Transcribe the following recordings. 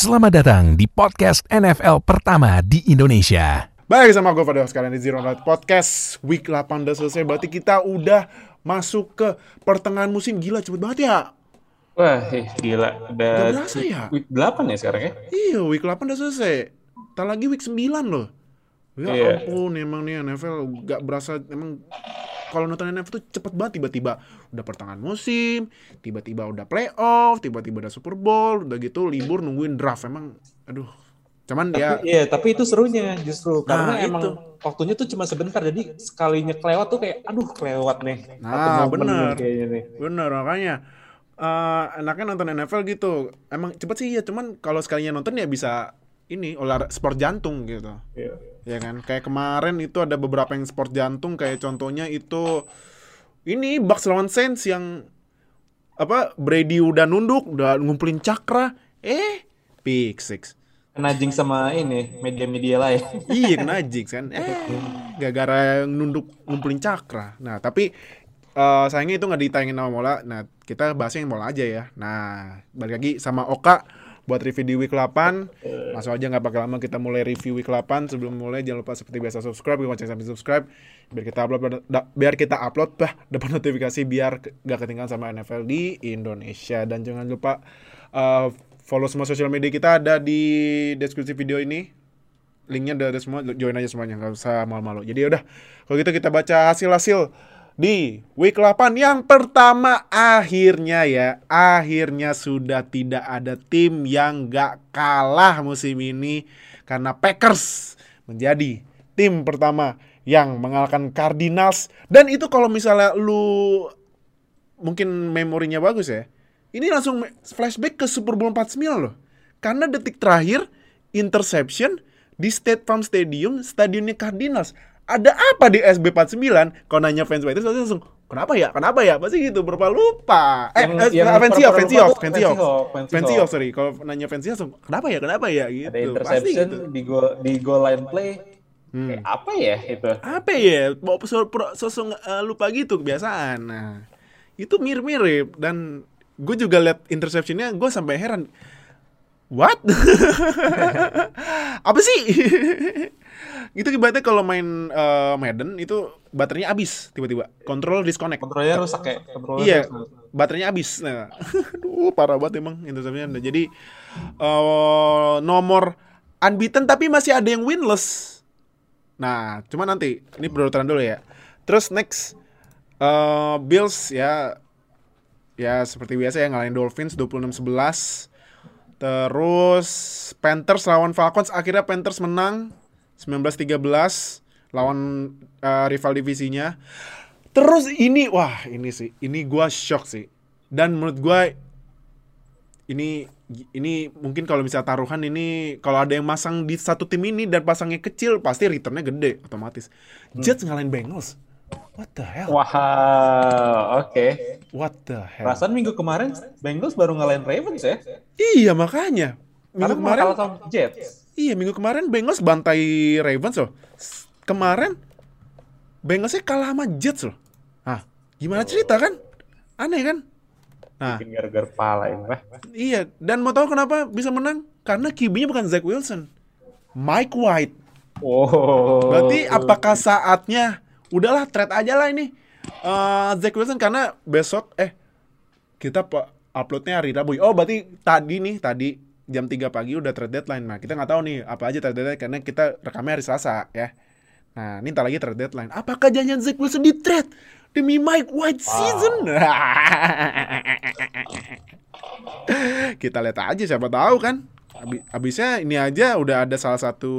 Selamat datang di podcast NFL pertama di Indonesia. Baik sama gue pada sekalian di Zero Night Podcast Week 8 udah selesai Berarti kita udah masuk ke pertengahan musim Gila cepet banget ya Wah, eh, gila. Udah Gak berasa ya week 8 ya sekarang ya? Iya week 8 udah selesai Tak lagi week 9 loh Ya Iya. ampun emang nih NFL gak berasa Emang kalau nonton NFL tuh cepet banget tiba-tiba Udah pertengahan musim Tiba-tiba udah playoff Tiba-tiba udah Super Bowl Udah gitu libur nungguin draft Emang aduh Cuman ya Iya, tapi itu serunya justru Nah, karena emang itu. waktunya tuh cuma sebentar. Jadi sekalinya kelewat tuh kayak aduh kelewat nih. Nah, bener. nih. Bener makanya eh enaknya nonton NFL gitu. Emang cepet sih ya, cuman kalau sekalinya nonton ya bisa ini olah sport jantung gitu. Iya. Ya kan? Kayak kemarin itu ada beberapa yang sport jantung kayak contohnya itu ini Bucks lawan Saints yang apa Brady udah nunduk, udah ngumpulin cakra, eh pick six. Kena jinx sama ini media-media lain. iya kena jinx kan. Eh gara-gara nunduk ngumpulin cakra. Nah, tapi eh sayangnya itu nggak ditayangin sama Mola. Nah, kita bahasnya yang Mola aja ya. Nah, balik lagi sama Oka buat review di week 8. Langsung aja nggak pakai lama kita mulai review week 8. Sebelum mulai jangan lupa seperti biasa subscribe, lonceng sampai subscribe biar kita upload biar kita upload bah dapat notifikasi biar nggak ketinggalan sama NFL di Indonesia dan jangan lupa eh, follow semua sosial media kita ada di deskripsi video ini linknya udah ada semua join aja semuanya nggak usah malu-malu jadi udah kalau gitu kita baca hasil-hasil di week 8 yang pertama akhirnya ya akhirnya sudah tidak ada tim yang nggak kalah musim ini karena Packers menjadi tim pertama yang mengalahkan Cardinals. Dan itu kalau misalnya lu mungkin memorinya bagus ya ini langsung flashback ke Super Bowl 49 loh. Karena detik terakhir interception di State Farm Stadium stadionnya Cardinals ada apa di SB 49 kalau nanya fans Patriots pasti langsung kenapa ya? Kenapa ya? Pasti gitu berapa lupa. Eh, eh fans fans Seahawks. Seahawks, fans Fans Seahawks. Seahawks, sorry. Kalau nanya fans Seahawks langsung kenapa ya? Kenapa ya? Gitu. Ada pasti interception gitu. di goal di goal line play. Hmm. Kayak apa ya itu? apa ya? Mau sosok sosok eh, lupa gitu kebiasaan. Nah itu mirip-mirip. Dan gue juga liat interceptionnya gue sampai heran what? Apa sih itu ibaratnya kalau main eh, Madden itu baterainya habis tiba-tiba kontrol disconnect Kontrolnya rusak ya. Kontrolnya Iya, rusak. baterainya habis. Nah, aduh parah banget emang interception. Jadi eh, nomor unbeaten tapi masih ada yang winless. Nah, cuma nanti ini berurutan dulu ya. Terus next eh, Bills ya ya seperti biasa ya ngalahin Dolphins 26-11. Terus Panthers lawan Falcons akhirnya Panthers menang 19-13 lawan eh, rival divisinya. Terus ini wah ini sih ini gua shock sih. Dan menurut gua ini ini mungkin kalau misalnya taruhan ini kalau ada yang masang di satu tim ini dan pasangnya kecil pasti returnnya gede otomatis. Jets ngalahin Bengals. What the hell? Wow, oke. What the hell? Perasaan minggu kemarin Bengals baru ngalahin Ravens ya. Iya makanya. Karena Minggu kemarin kemarin kalah sama Jets. Iya minggu kemarin Bengals bantai Ravens loh. Kemarin Bengalsnya kalah sama Jets loh. Ah, gimana cerita kan? Aneh kan? Nah, Bikin gara-gara pala ini lah. iya. Dan mau tahu kenapa bisa menang? Karena QB-nya bukan Zach Wilson, Mike White. Oh. Berarti apakah saatnya udahlah trade aja lah ini eh Zach Wilson karena besok eh kita uploadnya hari Rabu. Oh berarti tadi nih tadi jam 3 pagi udah trade deadline. Nah kita nggak tahu nih apa aja trade deadline karena kita rekamnya hari Selasa ya. Nah ini ntar lagi trade deadline. Apakah jangan Zach Wilson di trade demi Mike White season? kita lihat aja siapa tahu kan. Abi- Abisnya ini aja udah ada salah satu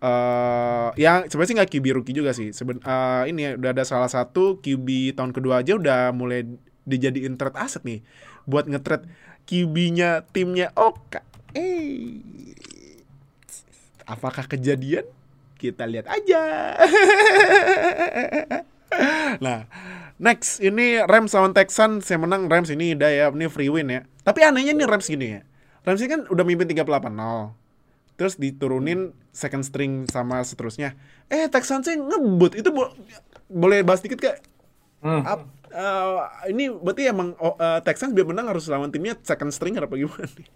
eh yang sebenarnya sih nggak QB rookie juga sih. Seben, eh, ini ya, udah ada salah satu QB tahun kedua aja udah mulai dijadiin trade aset nih buat nge-trade QB-nya timnya Oka. Eh. Apakah kejadian? Kita lihat aja. nah, next ini Rams lawan Texans saya menang Rams ini udah ya ini free win ya. Tapi anehnya nih Rams gini ya. Rams ini kan udah mimpin 38-0 terus diturunin second string sama seterusnya. Eh Texans ngebut itu bo- boleh bahas dikit gak? Hmm. Ap- eh, ini berarti emang eh, Texans biar menang harus lawan timnya second string apa gimana nih?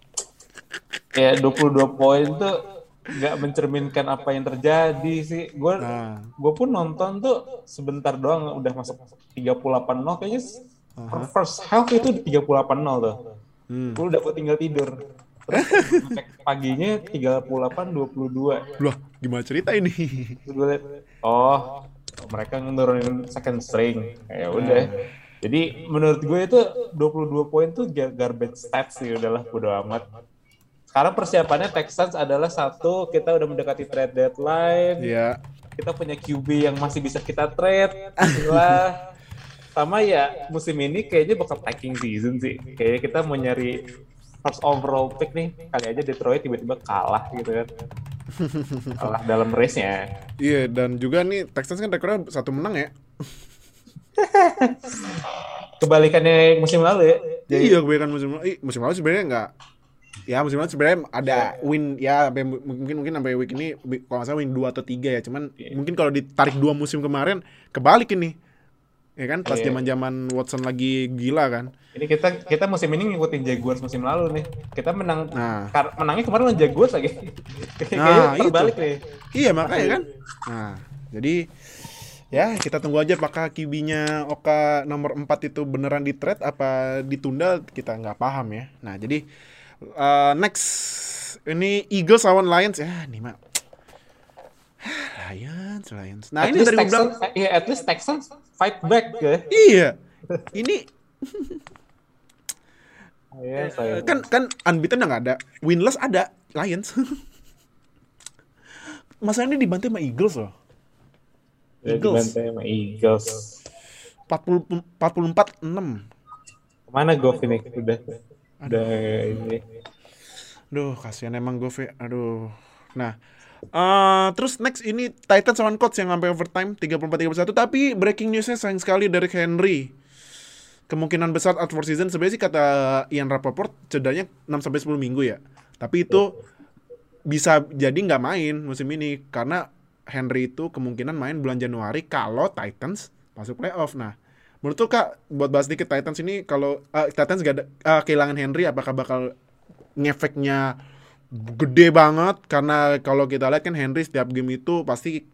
ya 22 poin tuh nggak mencerminkan apa yang terjadi sih. Gue Nah, gue pun nonton tuh sebentar doang udah masuk 38-0 kayaknya per first half itu 38-0 tuh. hmm. Gue udah tinggal tidur. Terus paginya 38-22. Loh, gimana cerita ini? Terus gue liat, oh mereka nurunin second string. Ya udah. Jadi menurut gue itu 22 poin tuh gar- garbage stats sih udahlah bodo amat. Sekarang persiapannya Texans adalah satu kita udah mendekati trade deadline. ya, Kita punya QB yang masih bisa kita trade. Lah. Sama ya musim ini kayaknya bakal tanking season sih. Kayaknya kita mau nyari first overall pick nih. Kali aja Detroit tiba-tiba kalah gitu kan. Kalah dalam race-nya. iya dan juga nih Texans kan rekornya satu menang ya. Kebalikannya musim lalu ya. Jadi Iya, kebanyakan musim lalu. Ih, musim lalu sebenarnya enggak. Ya musim lalu sebenarnya ada win ya sampai mu- mungkin mungkin sampai week ini kalau nggak salah win 2 atau 3 ya. Cuman Iya. mungkin kalau ditarik dua musim kemarin kebalik ini. Ya kan pas Iya. zaman-zaman Watson lagi gila kan. Ini kita kita musim ini ngikutin Jaguars musim lalu nih. Kita menang Nah. kar- menangnya kemarin lawan Jaguars lagi. Nah, itu. terbalik nih. Iya makanya kan. Nah, jadi ya kita tunggu aja apakah kibinya Oka nomor 4 itu beneran di trade apa ditunda kita nggak paham ya. Nah, jadi eh, next ini Eagles lawan Lions ya, nih mak. Lions, Lions. Nah, at ini dari Texans, beberapa eh, iya, at least Texans fight back ya. Iya. Ini Iya, saya. kan kan unbeaten nggak ada, winless ada Lions. Masalahnya dibantai sama Eagles loh. Ya, Eagles. dibantai sama Eagles. 40 44 6. Ke mana Goff ini? Udah. Udah ini. Duh, kasihan emang gue, aduh. Nah, eh terus next ini Titans lawan Colts yang sampai overtime 34-31 tapi breaking newsnya sayang sekali dari Henry. Kemungkinan besar out for season sebenarnya sih kata Ian Rappaport cederanya 6 sampai 10 minggu ya. Tapi itu bisa jadi nggak main musim ini karena Henry itu kemungkinan main bulan Januari kalau Titans masuk playoff. Nah, menurut tuh Kak buat bahas dikit Titans ini kalau eh, Titans gak ada eh, kehilangan Henry apakah bakal ngefeknya gede banget karena kalau kita lihat kan Henry setiap game itu pasti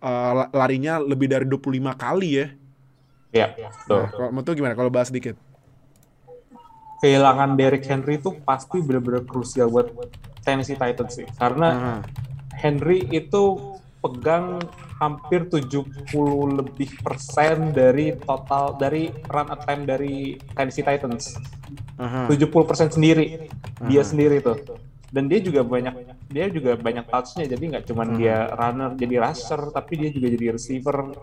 la- larinya lebih dari 25 kali ya. Ya, tuh. Nah, kalau gimana kalau bahas dikit? Kehilangan Derrick Henry itu pasti benar-benar krusial buat Tennessee Titans sih. Karena Nah, Henry itu pegang hampir 70 lebih persen dari total dari run attempt dari Tennessee Titans. aha. 70 persen sendiri dia Aha. sendiri tuh dan dia juga banyak dia juga banyak touchnya jadi nggak cuman dia runner jadi rusher tapi dia juga jadi receiver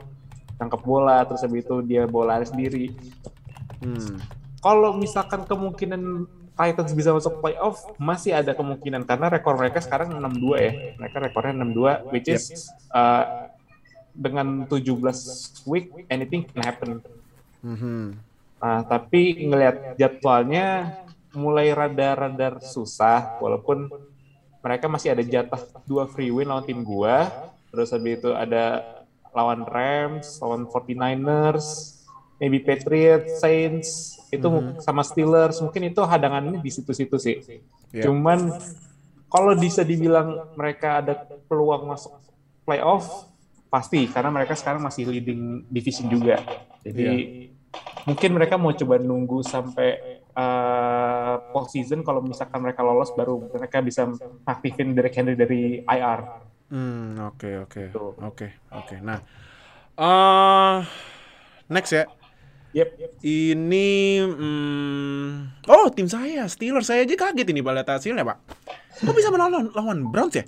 tangkap bola terus habis itu dia bola sendiri. Hmm. kalau misalkan kemungkinan Titans bisa masuk playoff masih ada kemungkinan karena rekor mereka sekarang 6-2 ya. Mereka rekornya 6-2 which is uh, dengan 17 week anything can happen. Mhm. Nah, tapi ngelihat jadwalnya mulai rada-rada susah, walaupun mereka masih ada jatah dua free win lawan tim gua, terus habis itu ada lawan Rams, lawan 49ers, maybe Patriots, Saints, itu sama Steelers, mungkin itu hadangannya di situ-situ sih. Ya. Cuman kalau bisa dibilang mereka ada peluang masuk playoff, pasti karena mereka sekarang masih leading division juga. Jadi mungkin mereka mau coba nunggu sampai uh, postseason kalau misalkan mereka lolos baru mereka bisa aktifin Derek Henry dari IR. Hmm, oke oke. Tuh. Oke, oke. Nah, eh next ya. Yep. Ini hmm, oh, tim saya Steelers. Saya aja kaget ini pada hasilnya, Pak. Kok bisa menang lawan, lawan Browns ya?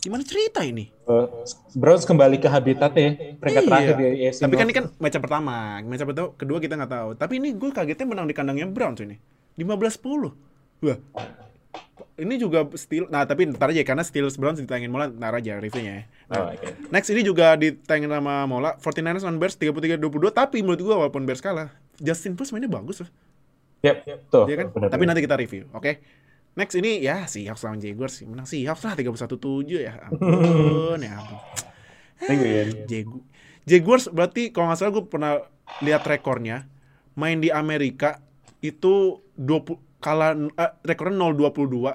Gimana cerita ini? Uh, Browns kembali ke habitatnya peringkat Iya. terakhir di AFC Tapi kan ini kan match pertama, match pertama kedua kita nggak tahu. Tapi ini gue kagetnya menang di kandangnya Browns ini. 15-10. Wah. Ini juga Steel. Nah, tapi ntar aja karena Steelers Browns ditayangin Mola, ntar aja reviewnya ya. Nah, Oh, oke. Next ini juga ditayangin sama Mola 49ers on Bears 33-22 tapi menurut gua walaupun Bears kalah, Justin Fields mainnya bagus loh. Yep, tuh. Iya kan? benar, tapi nanti kita review, oke? Next ini ya Seahawks lawan Jaguars sih. Menang Seahawks lah 31-7 ya. Ampun, ya ampun. Thank you. Jagu Jaguars berarti kalau nggak salah gue pernah lihat rekornya main di Amerika itu 20 kalah eh, rekornya 0-22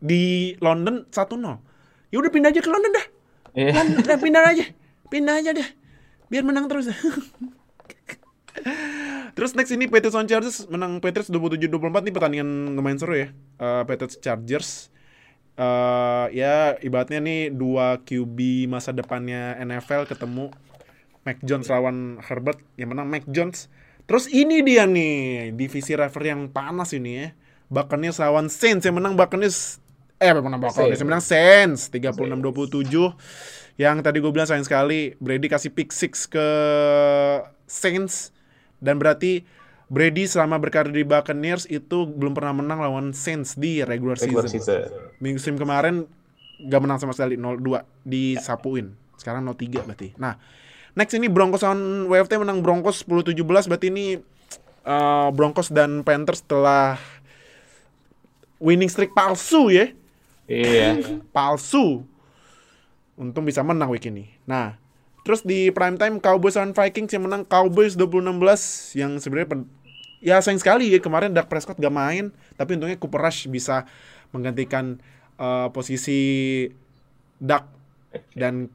di London 1-0. Ya udah pindah aja ke London dah. Iya. London, dah, pindah aja. Pindah aja deh. Biar menang terus. Terus next ini Patriots on Chargers menang Patriots 27-24 nih pertandingan lumayan seru ya. Eh, Patriots Chargers eh ya ibaratnya nih dua QB masa depannya NFL ketemu Mac Jones lawan Herbert yang menang Mac Jones. Terus ini dia nih divisi rival yang panas ini ya. Buccaneers lawan Saints yang menang Buccaneers eh apa menang Buccaneers yang menang Saints 36-27. Yang tadi gue bilang sayang sekali Brady kasih pick six ke Saints dan berarti Brady selama berkarir di Buccaneers itu belum pernah menang lawan Saints di regular Regular season. season. Musim kemarin gak menang sama sekali 0-2 disapuin. Sekarang 0-3 berarti. Nah, next ini Broncos lawan WFT menang Broncos 10-17 berarti ini eh, Broncos dan Panthers telah winning streak palsu ya. Iya. Palsu. Untung bisa menang week ini. Nah, terus di prime time Cowboys lawan Vikings yang menang Cowboys 2016 yang sebenarnya ya sayang sekali ya kemarin Dak Prescott gak main, tapi untungnya Cooper Rush bisa menggantikan eh, posisi Dak dan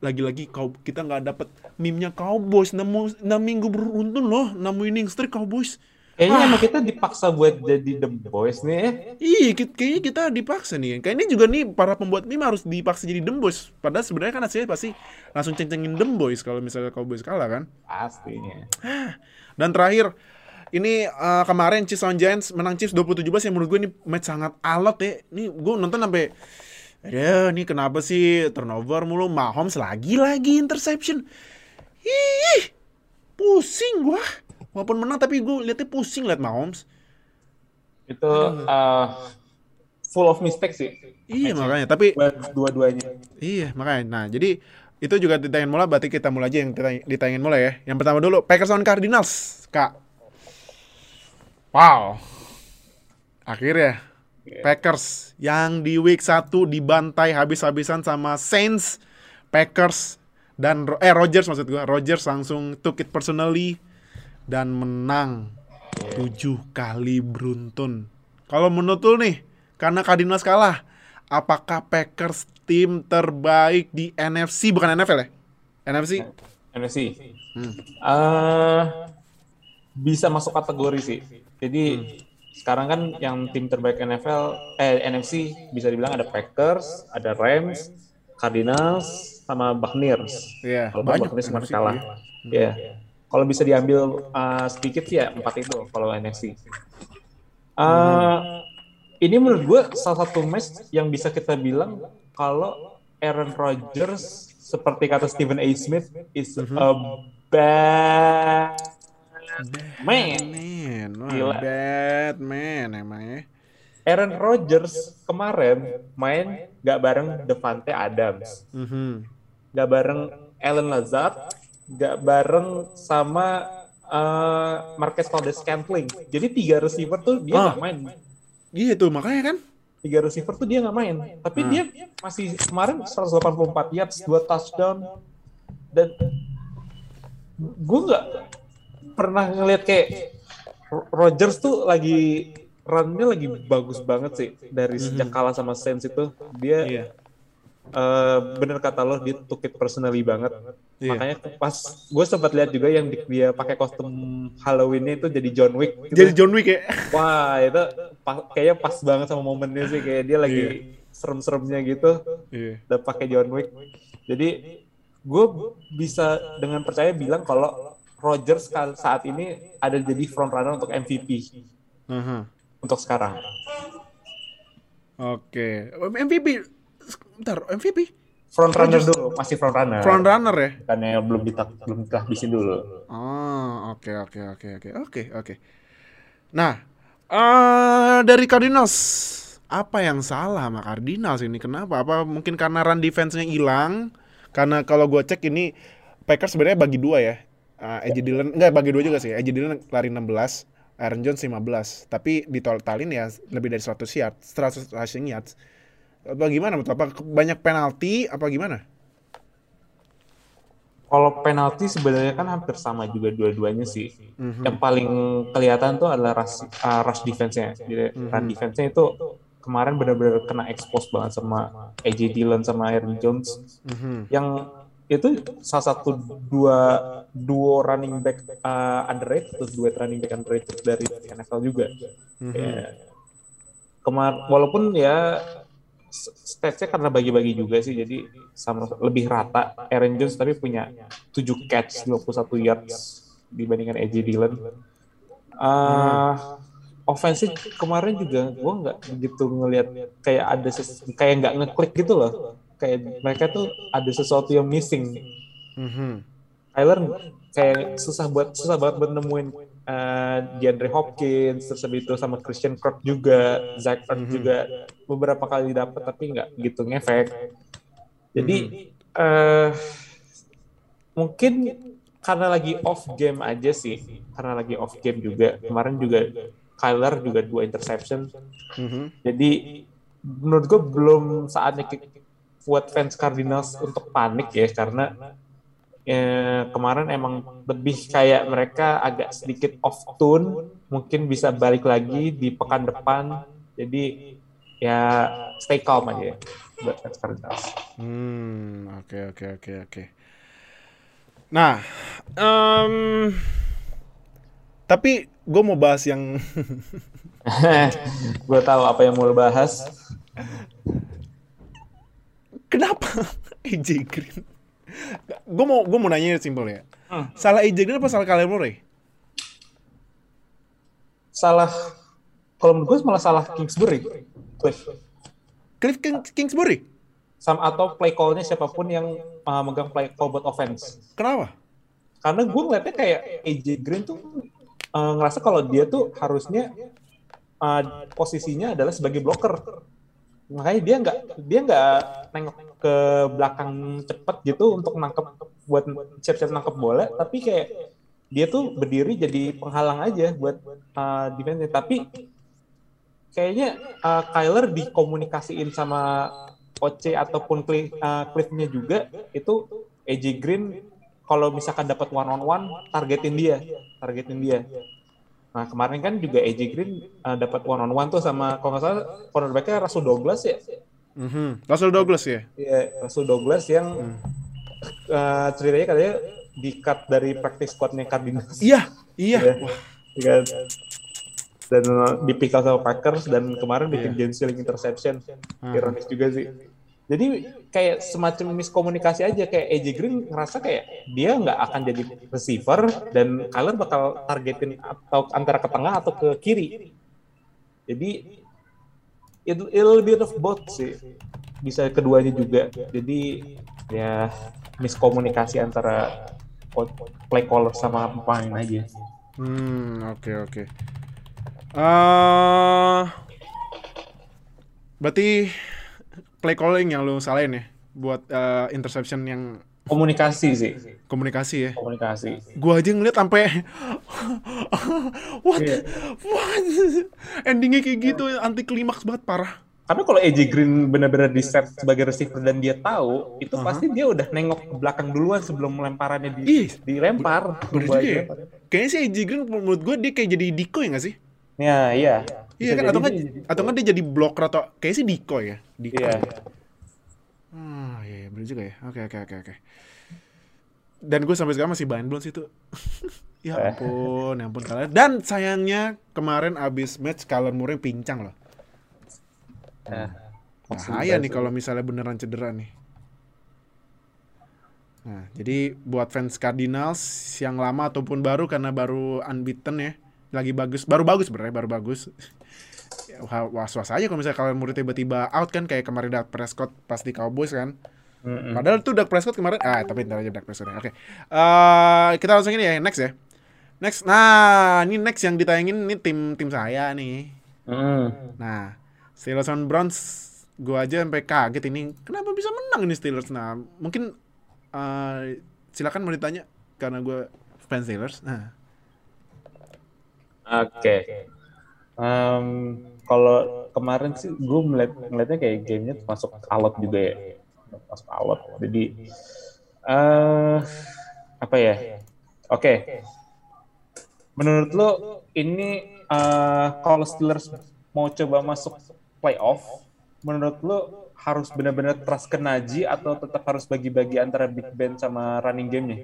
lagi-lagi kau kita nggak dapet meme-nya Cowboys. 6, 6 minggu beruntun loh 6 winning streak Cowboys Kayaknya emang kita dipaksa buat jadi The Boys nih ya. Iya, kayaknya kita dipaksa nih. Kayaknya juga nih para pembuat meme harus dipaksa jadi Dem Boys. Padahal sebenarnya kan hasilnya pasti langsung ceng-cengin Dem Boys kalau misalnya Cowboys kalah kan. Pastinya. Dan terakhir ini eh, kemarin Chiefs lawan Giants menang Chiefs 2017 yang menurut gue ini match sangat alot ya. Ini gue nonton sampai Aduh, ini kenapa sih turnover mulu Mahomes lagi-lagi interception. Ih, pusing gua. Walaupun menang tapi gue liatnya pusing liat Mahomes. Itu uh, full of mistakes sih. Iya makanya, tapi dua-duanya. Iya, makanya. Nah, jadi itu juga ditayangin mulai, berarti kita mulai aja yang ditay- ditayangin mulai ya. Yang pertama dulu, Packers lawan Cardinals, Kak. Wow. Akhirnya, Packers yang di week 1 dibantai habis-habisan sama Saints, Packers, dan eh Rodgers maksud gua. Rodgers langsung took it personally dan menang tujuh kali beruntun. Kalau menurut lu nih, karena Cardinals kalah, apakah Packers tim terbaik di NFC bukan NFL ya? NFC? NFC. Hmm. Eh, bisa masuk kategori sih. Jadi Hmm. sekarang kan yang tim terbaik NFL eh NFC bisa dibilang ada Packers, ada Rams, Cardinals, sama Buccaneers. Iya, Kalau banyak Buccaneers kemarin kalah. iya. Ya. Kalau bisa diambil uh, sedikit sih ya empat itu kalau NFC. Uh, Ini menurut gue salah satu match yang bisa kita bilang kalau Aaron Rodgers seperti kata Stephen A. Smith is Mhm. a bad man. Man, wah, Gila. Batman emangnya. Aaron Rodgers kemarin main gak bareng Devante Adams, Mhm. gak bareng Allen Lazard, gak bareng sama uh, Marquez Valdez-Scantling. Jadi tiga receiver tuh dia Ah. nggak main. Iya tuh makanya kan. Tiga receiver tuh dia nggak main. Tapi Hmm. dia masih kemarin 184 yards, dua touchdown dan gue nggak pernah ngeliat kayak Ro- Rodgers tuh lagi runnya lagi bagus banget sih dari sejak kalah sama Saints itu dia Hmm. Eh, bener kata lo dia took it personally banget Iya. makanya pas gue sempat lihat juga yang di- dia pakai kostum Halloweennya itu jadi John Wick gitu. Jadi John Wick ya. wah itu pa- kayaknya pas banget sama momennya sih kayak dia lagi Iya. serem-seremnya gitu Iya. udah pakai John Wick jadi gue bisa dengan percaya bilang kalau Rodgers kal- saat ini ada jadi front runner untuk MVP Aha. untuk sekarang Oke. MVP. Bentar, MVP. front runner dulu masih front runner Front runner ya? bukannya belum kita belum kita habisin dulu Oh, oke oke oke oke oke oke. Nah, eh dari Cardinals apa yang salah sama Cardinals ini? Kenapa? Apa mungkin karena run defense-nya hilang? Karena kalau gue cek ini Packers sebenarnya bagi dua ya. Uh, Edgy Dillon enggak bagi dua juga sih. Edgy Dillon lari 16, Aaron Jones 15. Tapi ditotalin ya lebih dari 100 yards, 100 rushing yards. Apa gimana? Apa banyak penalti apa gimana? Kalau penalti sebenarnya kan hampir sama juga dua-duanya sih. Mhm. Yang paling kelihatan tuh adalah rush, uh, rush defense-nya. Jadi run defense-nya itu kemarin benar-benar kena expose banget sama AJ Dillon sama Aaron Jones Mhm. yang itu salah satu dua duo running back uh, underrated terus duet running back underrated dari NFL juga. Mhm. Ya. Kemar walaupun ya statsnya karena bagi-bagi juga sih jadi sama lebih rata Aaron Jones tapi punya 7 catch 21 yards dibandingkan AJ Dillon. Uh, offense kemarin juga gue nggak begitu ngelihat kayak ada ses- kayak nggak ngeklik gitu loh kayak mereka tuh ada sesuatu yang missing Mhm. Tyler kayak susah buat susah banget buat nemuin uh, DeAndre Hopkins terus habis itu sama Christian Kirk juga Zach Ertz Mhm. juga. Beberapa kali dapat tapi nggak gitu ngefek. Jadi eh mungkin karena lagi off game aja sih. Karena lagi off game juga. Kemarin juga Kyler juga dua interception. Mhm. jadi menurut gue belum saatnya buat fans Cardinals untuk panik ya karena eh, kemarin emang lebih kayak mereka agak sedikit off tune mungkin bisa balik lagi di pekan depan jadi ya stay calm aja ya buat fans Cardinals. Hmm, oke oke oke oke. Nah, em, tapi gue mau bahas yang gue tahu apa yang mau lo bahas. kenapa AJ Green? Gue mau gue mau nanya simpel ya. Hmm. Salah AJ Green apa salah Kyler Murray? Salah kalau menurut gue malah salah Kingsbury. Cliff. Cliff King- Kingsbury. Sama atau play call-nya siapa pun yang uh, megang play call buat offense. Kenapa? karena gue ngeliatnya kayak AJ Green tuh uh, ngerasa kalau dia tuh harusnya uh, posisinya adalah sebagai blocker makanya dia nggak dia nggak nengok ke belakang cepet gitu untuk nangkep buat siap-siap nangkep bola. Tapi kayak dia tuh berdiri jadi penghalang aja buat uh, defense tapi kayaknya uh, Kyler dikomunikasiin sama OC ataupun Cliff, uh, Cliff-nya juga itu AJ Green kalau misalkan dapat one on one targetin dia targetin dia nah kemarin kan juga AJ Green uh, dapat one on one tuh sama kalau nggak salah cornerbacknya Russell Douglas ya Mhm. Russell Douglas ya. Iya, Russell Douglas yang uh, ceritanya katanya di cut dari practice squadnya Cardinals Iya, iya. Iya. Iya dan uh, dipikal sama Packers dan kemarin bikin game stealing interception Ah. ironis juga sih jadi kayak semacam miskomunikasi aja kayak AJ Green ngerasa kayak dia nggak akan jadi receiver dan Kyler bakal targetin atau antara ke tengah atau ke kiri. Jadi it, it'll be of both sih. Bisa keduanya juga. Jadi ya miskomunikasi antara play caller sama pemain aja. Hmm, oke oke. Eh, berarti play calling yang lu salahin ya buat eh, interception yang komunikasi sih komunikasi ya. komunikasi Gua aja ngeliat sampai what Iya. what endingnya kayak gitu anti klimaks banget parah. Karena kalau AJ Green benar-benar di set sebagai receiver dan dia tahu, itu Aha. pasti dia udah nengok ke belakang duluan sebelum lemparannya di, Ih, dilempar. Bener juga ya. Kayaknya sih AJ Green menurut gue dia kayak jadi decoy nggak sih? Ya, iya. Iya kan atau nggak dia- atau nggak dia jadi blocker atau kayaknya sih decoy ya. Decoy. Iya. Ah, iya, iya bener juga ya. Oke, oke, oke, oke. Dan gue sampai sekarang masih mind blown sih itu. ya ampun, ya ampun kalian. Dan sayangnya kemarin abis match Kyler Murray pincang loh. Nah, Bahaya nih kalau misalnya beneran cedera nih. Nah, jadi buat fans Cardinals yang lama ataupun baru karena baru unbeaten ya, lagi bagus, baru bagus sebenarnya, baru bagus. Wah, was-was aja kalau misalnya kalian murid tiba-tiba out kan kayak kemarin Dak Prescott pas di Cowboys kan. mm-mm. Padahal tuh Dak Prescott kemarin ah tapi ntar aja Dak Prescott. ya. Oke. Eh, kita langsung ini ya next ya. Next. Nah, ini next yang ditayangin ini tim tim saya nih. Mm. Nah, Steelers on Browns gua aja sampai kaget ini kenapa bisa menang ini Steelers. Nah, mungkin eh, silakan mau ditanya karena gua fans Steelers. Nah, Oke. Em, kalau kemarin sih gue melihat melihatnya kayak gamenya masuk alot juga ya, masuk alot. Jadi eh apa ya? Oke. Menurut lo ini eh kalau Steelers mau coba masuk playoff, menurut lu harus benar-benar trust ke Najee atau tetap harus bagi-bagi antara Big Ben sama running game-nya?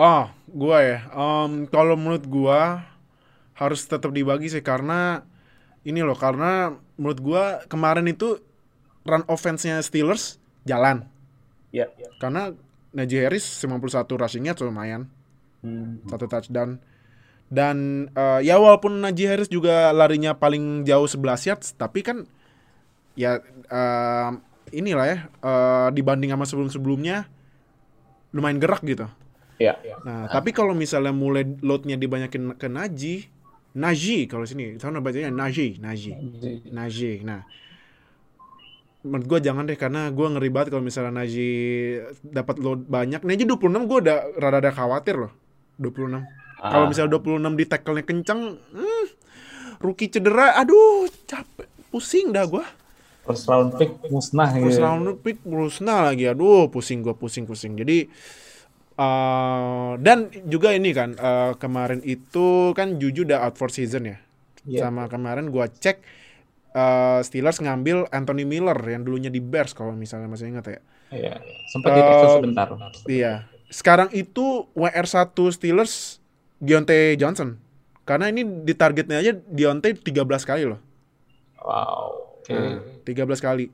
Oh, gua ya. Um, kalau menurut gua harus tetap dibagi sih karena ini loh karena menurut gua kemarin itu run offense-nya Steelers jalan. Ya. Karena Najee Harris 91 rushing-nya tuh lumayan. Hmm. Satu touchdown. Dan eh, ya walaupun Najee Harris juga larinya paling jauh 11 yards, tapi kan ya eh, inilah ya eh, dibanding sama sebelum-sebelumnya lumayan gerak gitu. Ya. Nah, tapi kalau misalnya mulai loadnya dibanyakin ke Najee, Najee kalau sini, sana bacanya Najee, Najee. Najee. Nah, menurut gue jangan deh karena gue ngeri banget kalau misalnya Najee dapat load banyak. Najee 26 gue udah rada-rada khawatir loh. 26. Kalau Ah. misalnya 26 di tackle-nya kenceng, hmm, rookie cedera, aduh capek, pusing dah gue. First round pick musnah Terus gitu. round pick Brusna lagi, aduh pusing gue, pusing-pusing. Jadi eh dan juga ini kan eh, kemarin itu kan Juju udah out for season ya. Iya. Sama kemarin gua cek eh, Steelers ngambil Anthony Miller yang dulunya di Bears kalau misalnya masih ingat ya. Iya. Sempat Eh, sebentar. Iya. Sekarang itu WR1 Steelers Deontay Johnson. Karena ini di targetnya aja Deontay 13 kali loh. Wow. Oke. Nah, 13 kali.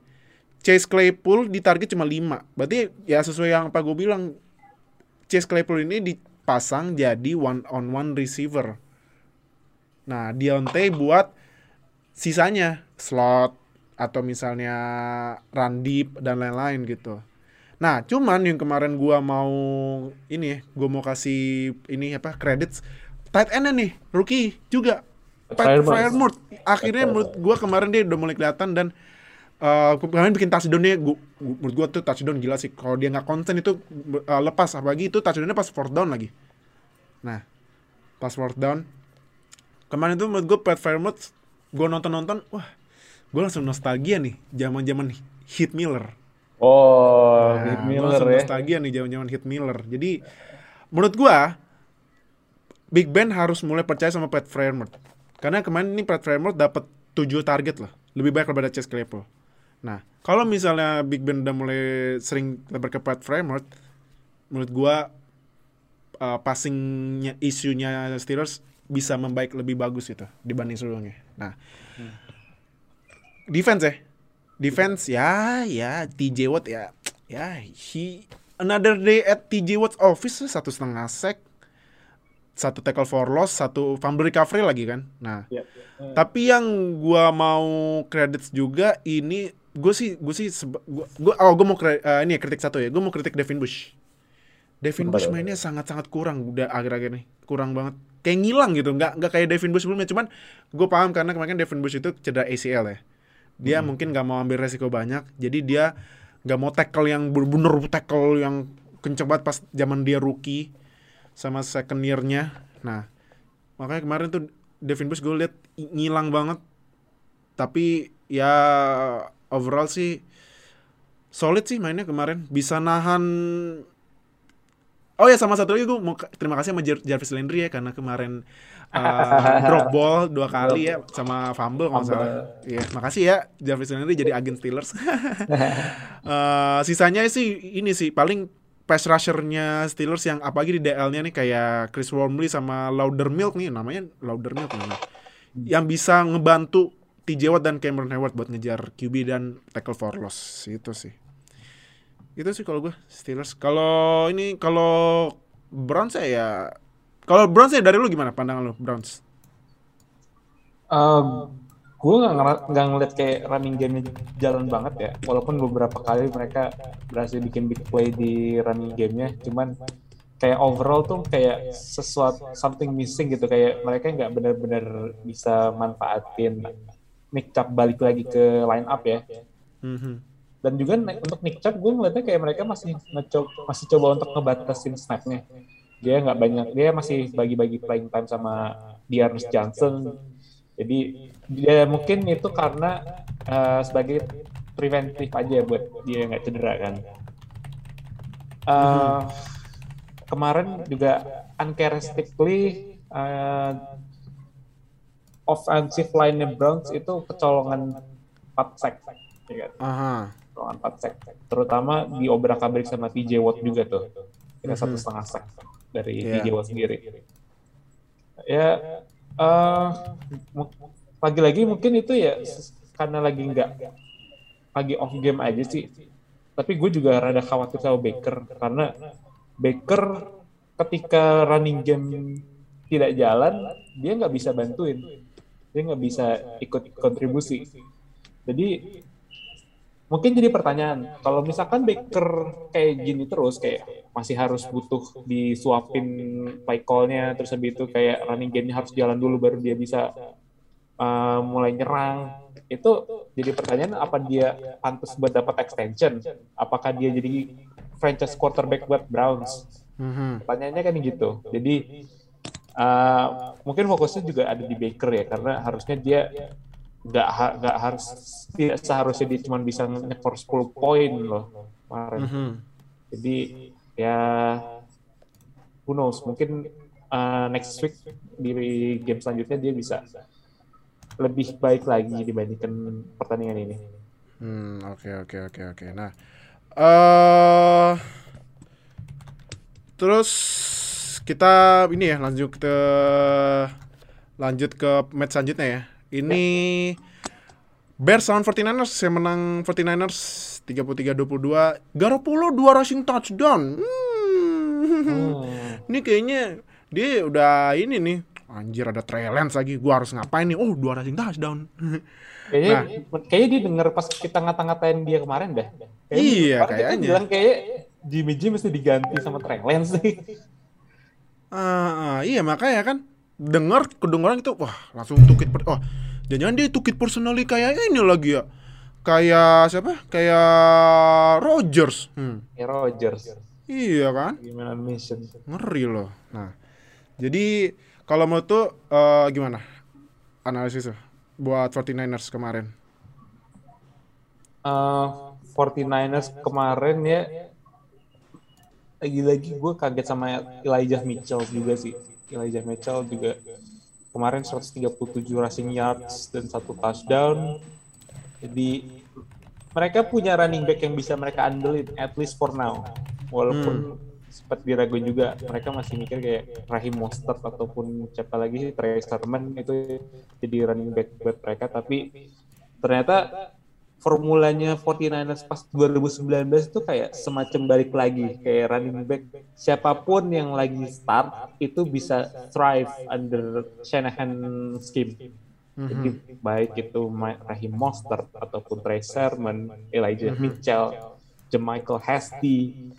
Chase Claypool di target cuma 5. Berarti ya sesuai yang apa gue bilang Chase Claypool ini dipasang jadi one on one receiver. Nah, Deontay buat sisanya slot atau misalnya run deep dan lain-lain gitu. Nah, cuman yang kemarin gua mau ini ya, gua mau kasih ini apa credits tight end nih, rookie juga. Pat. Fryermuth. Akhirnya menurut gua kemarin dia udah mulai kelihatan dan eh kemarin bikin touchdown-nya gua, gua- menurut gua tuh touchdown gila sih. Kalau dia nggak konsen itu eh, lepas apalagi itu touchdown-nya pas fourth down lagi. Nah, pas fourth down kemarin tuh menurut gua Pat Fryermuth gua nonton-nonton wah gua langsung nostalgia nih zaman-zaman Hit Miller. Oh, Nah, gua Miller langsung ya. nostalgia nih zaman-zaman Hit Miller. Jadi menurut gua Big Ben harus mulai percaya sama Pat Fryermuth. Karena kemarin ini Pat Fryermuth dapat 7 target lah. Lebih baik daripada Chase Claypool. Nah, kalau misalnya Big Ben udah mulai sering lebar ke Pat Fryermuth, menurut gua uh, passingnya isunya Steelers bisa membaik lebih bagus itu dibanding sebelumnya. Nah, defense ya. Defense ya ya TJ Watt ya ya he another day at TJ Watt's office satu setengah sack satu tackle for loss satu fumble recovery lagi kan nah Iya. tapi yang gua mau credits juga ini gue sih gue sih gua oh gue mau eh, ini ya, kritik satu ya. Gue mau kritik Devin Bush. Devin Bush mainnya sangat-sangat kurang udah akhir-akhir nih kurang banget. Kayak ngilang gitu. Nggak nggak kayak Devin Bush sebelumnya. Cuman gue paham karena kemarin Devin Bush itu cedera ACL ya. Dia mungkin nggak mau ambil resiko banyak. Jadi dia nggak mau tackle yang bener-bener tackle yang kenceng banget pas zaman dia rookie sama second year-nya. Nah makanya kemarin tuh Devin Bush gue liat ngilang banget. Tapi ya overall sih solid sih mainnya kemarin bisa nahan Oh ya sama satu lagi gue mau terima kasih sama Jar- Jarvis Landry ya karena kemarin uh, drop ball dua kali ya sama fumble kalau salah. Iya, makasih ya Jarvis Landry jadi agen Steelers. Eh, sisanya sih ini sih paling pass rushernya Steelers yang apalagi di DL-nya nih kayak Chris Wormley sama Laudermilk nih namanya Laudermilk namanya. Yang bisa ngebantu TJ Watt dan Cameron Hayward buat ngejar QB dan tackle for loss. Itu sih. Itu sih kalau gue Steelers. Kalau ini kalau Browns ya ya. Kalau Browns ya dari lu gimana pandangan lu Browns? Gue nggak nggak ngeliat kayak running game jalan banget ya. Walaupun beberapa kali mereka berhasil bikin big play di running gamenya. Cuman kayak overall tuh kayak sesuatu something missing gitu. Kayak mereka nggak benar-benar bisa manfaatin Nick Chubb balik lagi ke line up ya. Mhm. dan juga untuk Nick Chubb gue ngeliatnya kayak mereka masih ngecoba masih coba untuk ngebatasin snapnya. Dia nggak banyak dia masih bagi-bagi playing time sama Dearness Johnson. Jadi dia mungkin itu karena eh, sebagai preventif aja buat dia nggak cedera kan. Eh, kemarin juga uncharacteristically eh, offensive line Browns itu kecolongan 4 sack. Ya kan? Aha. Kecolongan 4 sack. Terutama di obrak abrik sama TJ Watt juga tuh. Kita Mhm. satu setengah sack dari Iya. TJ Watt sendiri. Ya, eh, mu- lagi-lagi mungkin itu ya karena lagi nggak lagi off game aja sih. Tapi gue juga rada khawatir sama Baker karena Baker ketika running game tidak jalan, dia nggak bisa bantuin, dia nggak bisa ikut kontribusi. Jadi mungkin jadi pertanyaan, kalau misalkan Baker kayak gini terus, kayak masih harus butuh disuapin play call-nya, terus habis itu kayak running game-nya harus jalan dulu baru dia bisa uh, mulai nyerang. Itu jadi pertanyaan apa dia pantas buat dapat extension? Apakah dia jadi franchise quarterback buat Browns? Mhm. Pertanyaannya kan gitu. Jadi uh, mungkin fokusnya juga ada di Baker ya, karena harusnya dia nggak ha- nggak harus tidak seharusnya dia cuma bisa nyekor 10 poin loh kemarin. Mhm. Jadi ya who knows mungkin uh, next week di game selanjutnya dia bisa lebih baik lagi dibandingkan pertandingan ini. Hmm, oke oke oke oke. Nah, eh terus kita ini ya lanjut ke lanjut ke match selanjutnya ya. Ini Bears lawan 49ers yang menang 49ers 33-22. Garoppolo dua rushing touchdown. Hmm. Ini kayaknya dia udah ini nih. Anjir ada Trey Lance lagi. Gua harus ngapain nih? Oh, dua rushing touchdown. Kayaknya, kayaknya dia denger pas kita ngata-ngatain dia kemarin dah. Iya, kemarin kita kayaknya. bilang kayak Jimmy G mesti diganti sama Trey Lance nih. Ah, ah, iya makanya kan dengar kedengaran itu wah langsung tukit per oh jangan dia tukit personally kayak ini lagi ya kayak siapa kayak Rogers hmm. Ya Rogers. iya kan Gimana mission? ngeri loh nah jadi kalau mau tuh eh, gimana analisisnya buat 49ers kemarin Uh, 49ers kemarin ya lagi-lagi gue kaget sama Elijah Mitchell juga sih. Elijah Mitchell juga kemarin 137 rushing yards dan satu touchdown. Jadi mereka punya running back yang bisa mereka andelin at least for now. Walaupun sempat diraguin juga mereka masih mikir kayak Rahim Mostert ataupun siapa lagi sih Trey Sermon itu jadi running back buat mereka tapi ternyata formulanya 49ers pas 2019 itu kayak semacam balik lagi kayak running back siapa pun yang lagi start itu bisa thrive under Shanahan scheme. Jadi baik itu Raheem Mostert ataupun Trey Sermon, Elijah Mitchell, Jamichael Hasty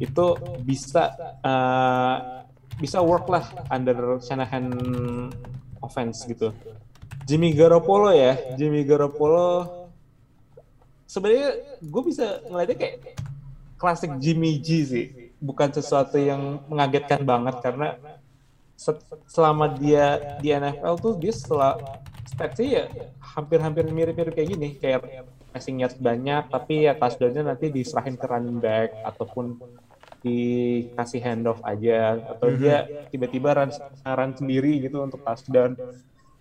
itu bisa uh, bisa work lah under Shanahan offense gitu. Jimmy Garoppolo ya, Jimmy Garoppolo sebenarnya gue bisa ngeliatnya kayak klasik Jimmy G sih, bukan sesuatu yang mengagetkan banget karena se- selama dia di NFL tuh dia setelah statsnya ya hampir-hampir mirip-mirip kayak gini, kayak passing yards banyak, tapi ya touchdown-nya nanti diserahin ke running back ataupun dikasih handoff aja. Atau dia tiba-tiba run, run sendiri gitu untuk touchdown.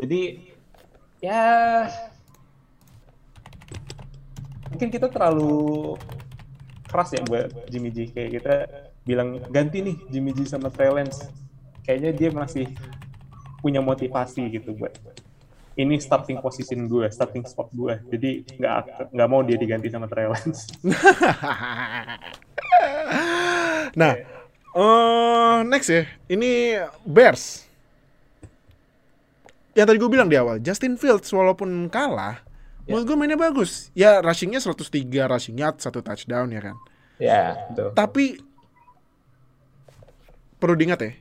Jadi ya mungkin kita terlalu keras ya buat Jimmy G. Kayak kita bilang ganti nih Jimmy G sama Trey Lance. Kayaknya dia masih punya motivasi gitu buat ini starting position gue starting spot gue jadi nggak nggak mau dia diganti sama Trey Lance. Nah eh next ya. Ini Bears. Yang tadi gue bilang di awal Justin Fields walaupun kalah menurut gue mainnya bagus. Ya rushingnya 103 rushing yard satu touchdown ya kan? Ya betul. Tapi perlu diingat ya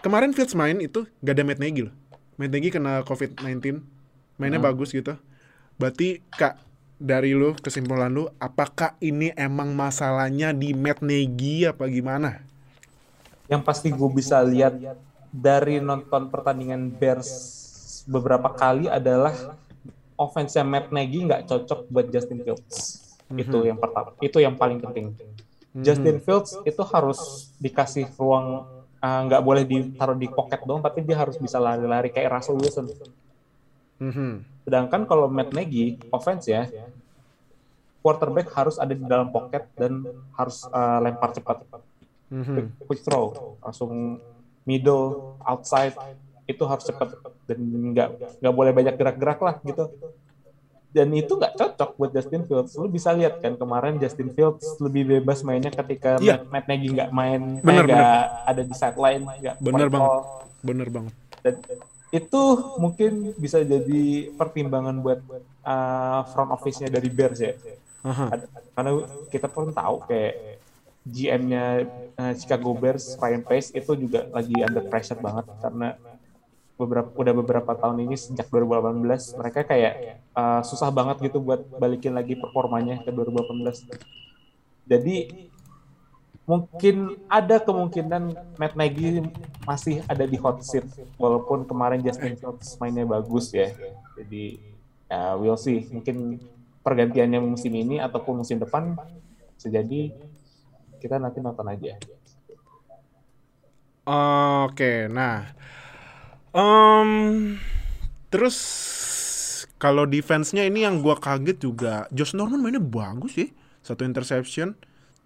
kemarin Fields main itu gak ada Matt Nagy loh. Matt Nagy kena COVID-19 mainnya bagus gitu. Berarti kak dari lu kesimpulan lu apakah ini emang masalahnya di Matt Nagy apa gimana? Yang pasti gue bisa lihat dari nonton pertandingan Bears beberapa kali adalah offense Matt Nagy nggak cocok buat Justin Fields. Itu yang pertama. Itu yang paling penting. Justin Fields itu harus dikasih ruang uh, nggak boleh ditaruh di pocket doang, tapi dia harus bisa lari-lari kayak Russell Wilson. Mhm. Sedangkan kalau Matt Nagy offense ya, quarterback harus ada di dalam pocket dan harus uh, lempar cepat. Mhm. quick throw langsung middle outside itu harus cepat dan nggak nggak boleh banyak gerak-gerak lah gitu dan itu nggak cocok buat Justin Fields lu bisa lihat kan kemarin Justin Fields lebih bebas mainnya ketika Iya. Matt, Matt Nagy nggak main eh, Bener, nggak ada di sideline nggak Bener banget. Bener banget. dan itu mungkin bisa jadi pertimbangan buat uh, front office-nya dari Bears ya Aha. Karena kita pun tahu kayak GM-nya uh, Chicago Bears Ryan Pace itu juga lagi under pressure banget karena beberapa udah beberapa tahun ini sejak 2018 mereka kayak uh, susah banget gitu buat balikin lagi performanya ke 2018. Jadi mungkin ada kemungkinan Matt Nagy masih ada di hot seat walaupun kemarin Justin Fields mainnya bagus ya. Jadi ya we'll see mungkin pergantiannya musim ini ataupun musim depan bisa jadi kita nanti nonton aja. Oke, nah, Em, terus kalau defense-nya ini yang gua kaget juga, Josh Norman mainnya bagus sih, satu interception,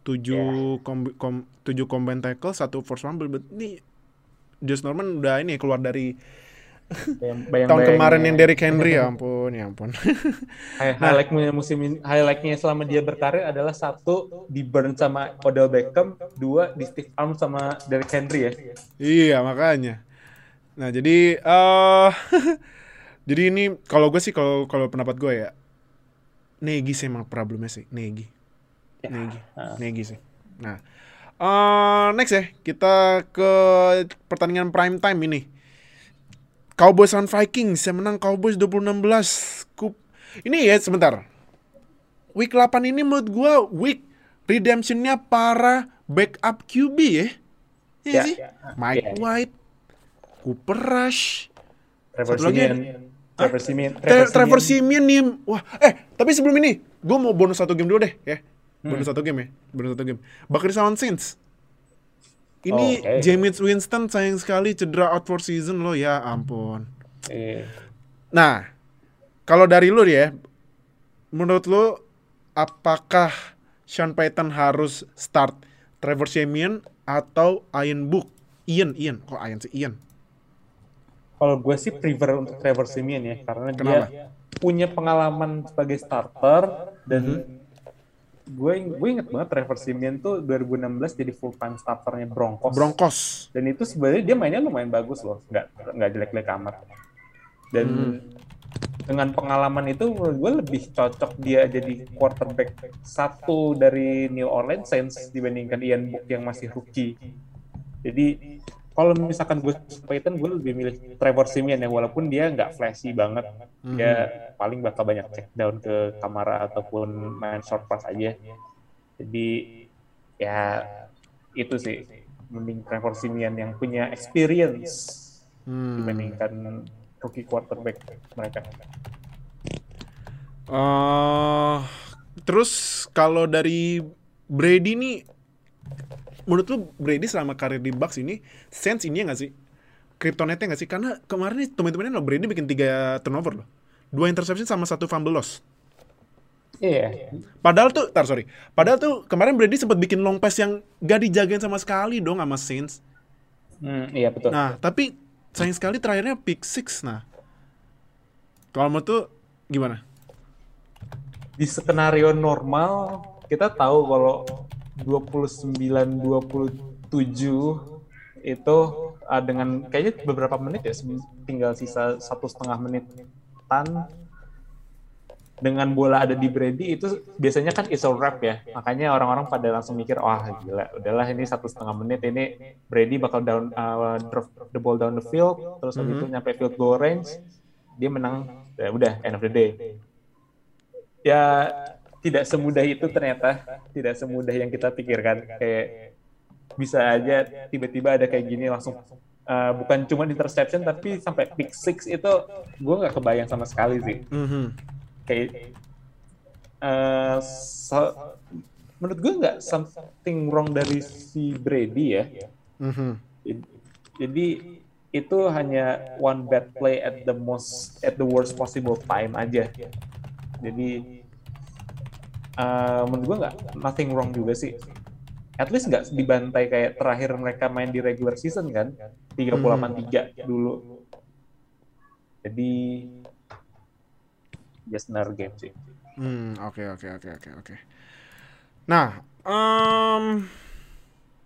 tujuh kom, kom- tujuh tackle, satu force fumble. But Ini Josh Norman udah ini keluar dari Bayang- bayang- tahun kemarin bayangnya- yang Derrick Henry ya ampun, ya ampun. Hi- highlightnya musim ini, highlightnya selama dia berkarir adalah satu di burn sama Odell Beckham, dua di stiff arm sama Derrick Henry ya. Iya makanya. Nah jadi eh jadi ini kalau gue sih kalau kalau pendapat gue ya Negi sih emang problemnya sih Negi. Negi, Negi sih. Nah eh next ya kita ke pertandingan prime time ini. Cowboys on Vikings yang menang Cowboys 26-16. Kup. Ini ya sebentar. Week 8 ini menurut gue week redemptionnya para backup QB ya. Iya Ya, sih? ya. Mike Ya. White, Cooper Rush, Trevor Satu lagi Simeon. Trevor Simeon. Tre- Trevor Simeon nih. Wah, eh tapi sebelum ini, gue mau bonus satu game dulu deh, ya. Bonus satu game ya, bonus satu game. Bakri Sound Saints. Ini Oh, oke. James Winston sayang sekali cedera out for season loh, ya ampun. Eh, Nah, kalau dari lu ya, menurut lu apakah Sean Payton harus start Trevor Simeon atau Ian Book? Ian, Ian, kok Ian sih Ian? Kalau gue sih prefer untuk Trevor Simeon ya, karena Kenapa? dia punya pengalaman sebagai starter dan Mhm. gue gue inget banget Trevor Simeon tuh 2016 jadi full time starternya Broncos. Broncos. dan itu sebenarnya dia mainnya lumayan bagus loh, nggak nggak jelek-jelek amat. Dan Hmm. dengan pengalaman itu menurut gue lebih cocok dia jadi quarterback satu dari New Orleans Saints dibandingkan Ian Book yang masih rookie. Jadi kalau misalkan gue Payton gue lebih milih Trevor Simeon ya walaupun dia nggak flashy banget. Dia paling bakal banyak check down ke Kamara ataupun main short pass aja. Jadi ya itu sih. Mending Trevor Simeon yang punya experience Hmm. dibandingkan rookie quarterback mereka. Eh, terus kalau dari Brady nih, menurut lu Brady selama karir di Bucks ini sense ini nggak sih? Kryptonite nggak sih? Karena kemarin nih teman-temannya lo Brady bikin tiga turnover loh, dua interception sama satu fumble loss. iya Padahal tuh, tar sorry, padahal tuh kemarin Brady sempat bikin long pass yang gak dijagain sama sekali dong sama Saints. Hmm, iya betul Nah, tapi sayang sekali terakhirnya pick six. Nah, kalau menurut tuh gimana? di skenario normal kita tahu kalau 29 27 itu ah, dengan kayaknya beberapa menit ya tinggal sisa satu setengah menit tan dengan bola ada di Brady itu biasanya kan it's a wrap ya. Makanya orang-orang pada langsung mikir wah gila udahlah ini satu setengah menit ini Brady bakal down uh, drop the ball down the field. Terus habis itu nyampe field goal range dia menang ya udah end of the day. Ya tidak semudah itu ternyata tidak semudah yang kita pikirkan kayak bisa aja tiba-tiba ada kayak gini langsung uh, bukan cuma interception tapi sampai pick six itu gue nggak kebayang sama sekali sih Mhm. kayak uh, so- menurut gue nggak something wrong dari si Brady ya Mhm. jadi itu hanya one bad play at the most at the worst possible time aja. Jadi uh, menurut gue nggak nothing wrong juga sih. At least nggak dibantai kayak terakhir mereka main di regular season kan, 38-3 dulu. Jadi just another game sih. Hmm, oke oke oke oke oke. Nah, um,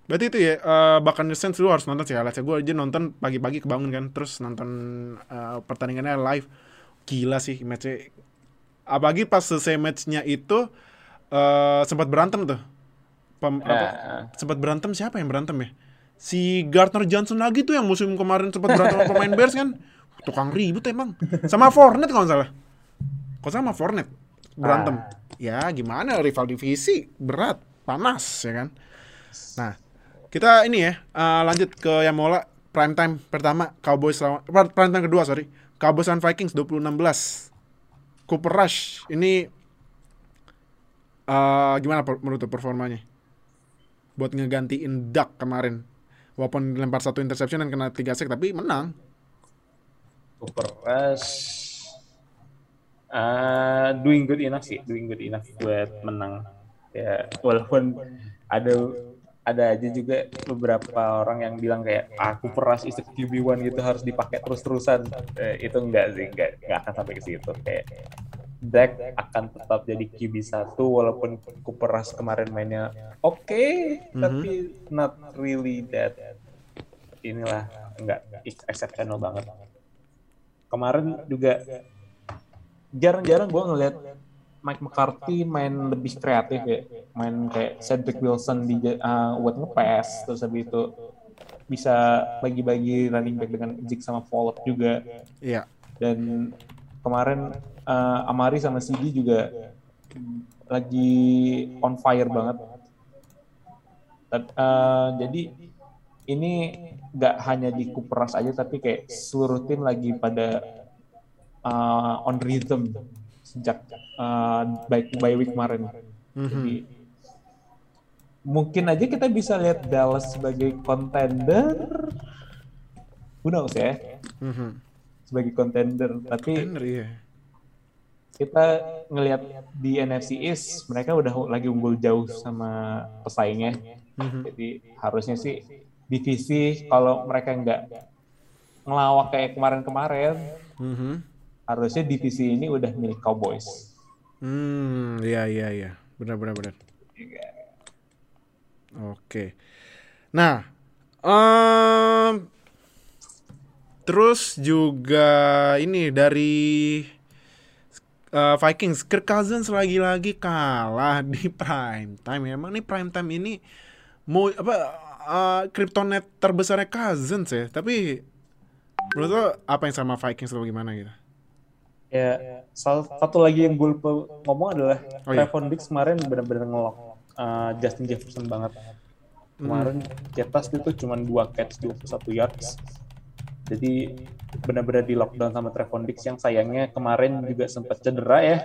berarti itu ya uh, bahkan Saints lu harus nonton sih highlightsnya. Gue aja nonton pagi-pagi kebangun kan, terus nonton uh, pertandingannya live. Gila sih matchnya. Apalagi pas selesai matchnya itu uh, sempat berantem tuh. Pem, apa, sempat berantem siapa yang berantem ya? Si Gardner Johnson lagi tuh yang musim kemarin sempat berantem sama pemain Bears kan. Tukang ribut emang. Sama Fournette kalau nggak salah. Kok sama Fournette berantem. Ah. Ya gimana rival divisi berat, panas ya kan. Nah, kita ini ya uh, lanjut ke yang mola prime time pertama Cowboys lawan prime time kedua sorry Cowboys lawan Vikings 26-16. Cooper Rush ini uh, gimana menurut performanya? Buat ngegantiin Duck kemarin. Walaupun lempar satu interception dan kena tiga sack tapi menang. Cooper Rush uh, doing good enough sih, doing good enough buat menang. Ya, walaupun ada ada aja juga beberapa orang yang bilang kayak aku peras is QB1 gitu harus dipakai terus-terusan. Eh, itu enggak sih, enggak, enggak akan sampai ke situ. Kayak Dak akan tetap jadi QB satu walaupun Cooper Rush kemarin mainnya oke, okay, mm -hmm. tapi not really that inilah enggak exceptional banget. Kemarin juga jarang-jarang gue ngeliat Mike McCarthy main lebih kreatif ya, main kayak Cedric Wilson di uh, buat ngepass terus habis itu bisa bagi-bagi running back dengan Zik sama Pollard juga. Iya. Dan kemarin uh, Amari sama CD juga lagi on fire banget. Uh, jadi ini nggak hanya di Kuperas aja tapi kayak seluruh tim lagi pada uh, on rhythm sejak uh, by, by week kemarin. Mm-hmm. Jadi mungkin aja kita bisa lihat Dallas sebagai contender. Who knows ya? Mm-hmm. Sebagai contender, tapi contender, yeah. kita ngelihat di NFC East mereka udah lagi unggul jauh sama pesaingnya. Mm-hmm. Jadi harusnya sih divisi kalau mereka nggak ngelawak kayak kemarin-kemarin, mm-hmm harusnya divisi ini udah milik Cowboys. Hmm, iya iya iya, benar benar benar. Oke. Nah, um, terus juga ini dari uh, Vikings, Kirk Cousins lagi-lagi kalah di prime time. Emang nih prime time ini mau apa uh, kryptonite terbesarnya Cousins ya. Tapi menurut lo apa yang sama Vikings lo gimana gitu? Ya, salah satu lagi yang gue lupa ngomong adalah oh, iya. Trevon Diggs kemarin benar-benar ngelok uh, Justin Jefferson banget. Kemarin hmm. Jetas itu cuma dua catch 21 yards. Jadi benar-benar di lockdown sama Trevon Diggs yang sayangnya kemarin juga sempat cedera ya.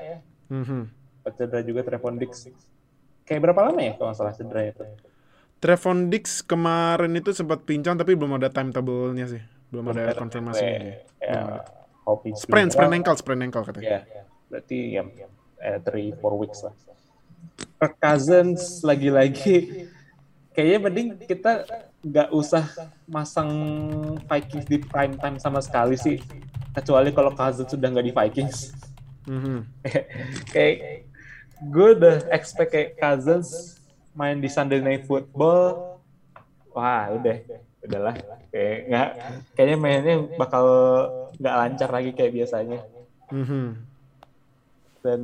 Hmm. Sempat cedera juga Trevon Diggs. Kayak berapa lama ya kalau salah cedera itu? Trevon Diggs kemarin itu sempat pincang tapi belum ada timetable-nya sih. Belum, belum ada konfirmasinya. Ya, hobi sprain sprain ankle sprain ankle katanya ya, berarti ya eh, three four weeks lah Kirk Cousins lagi-lagi kayaknya mending kita nggak usah masang Vikings di prime time sama sekali sih. Kecuali kalau Cousins sudah nggak di Vikings. Mm-hmm. kayak gue udah expect kayak Cousins main di Sunday Night Football. Wah udah. Udahlah. Kayak nggak kayaknya mainnya bakal nggak lancar lagi kayak biasanya. Mm-hmm. dan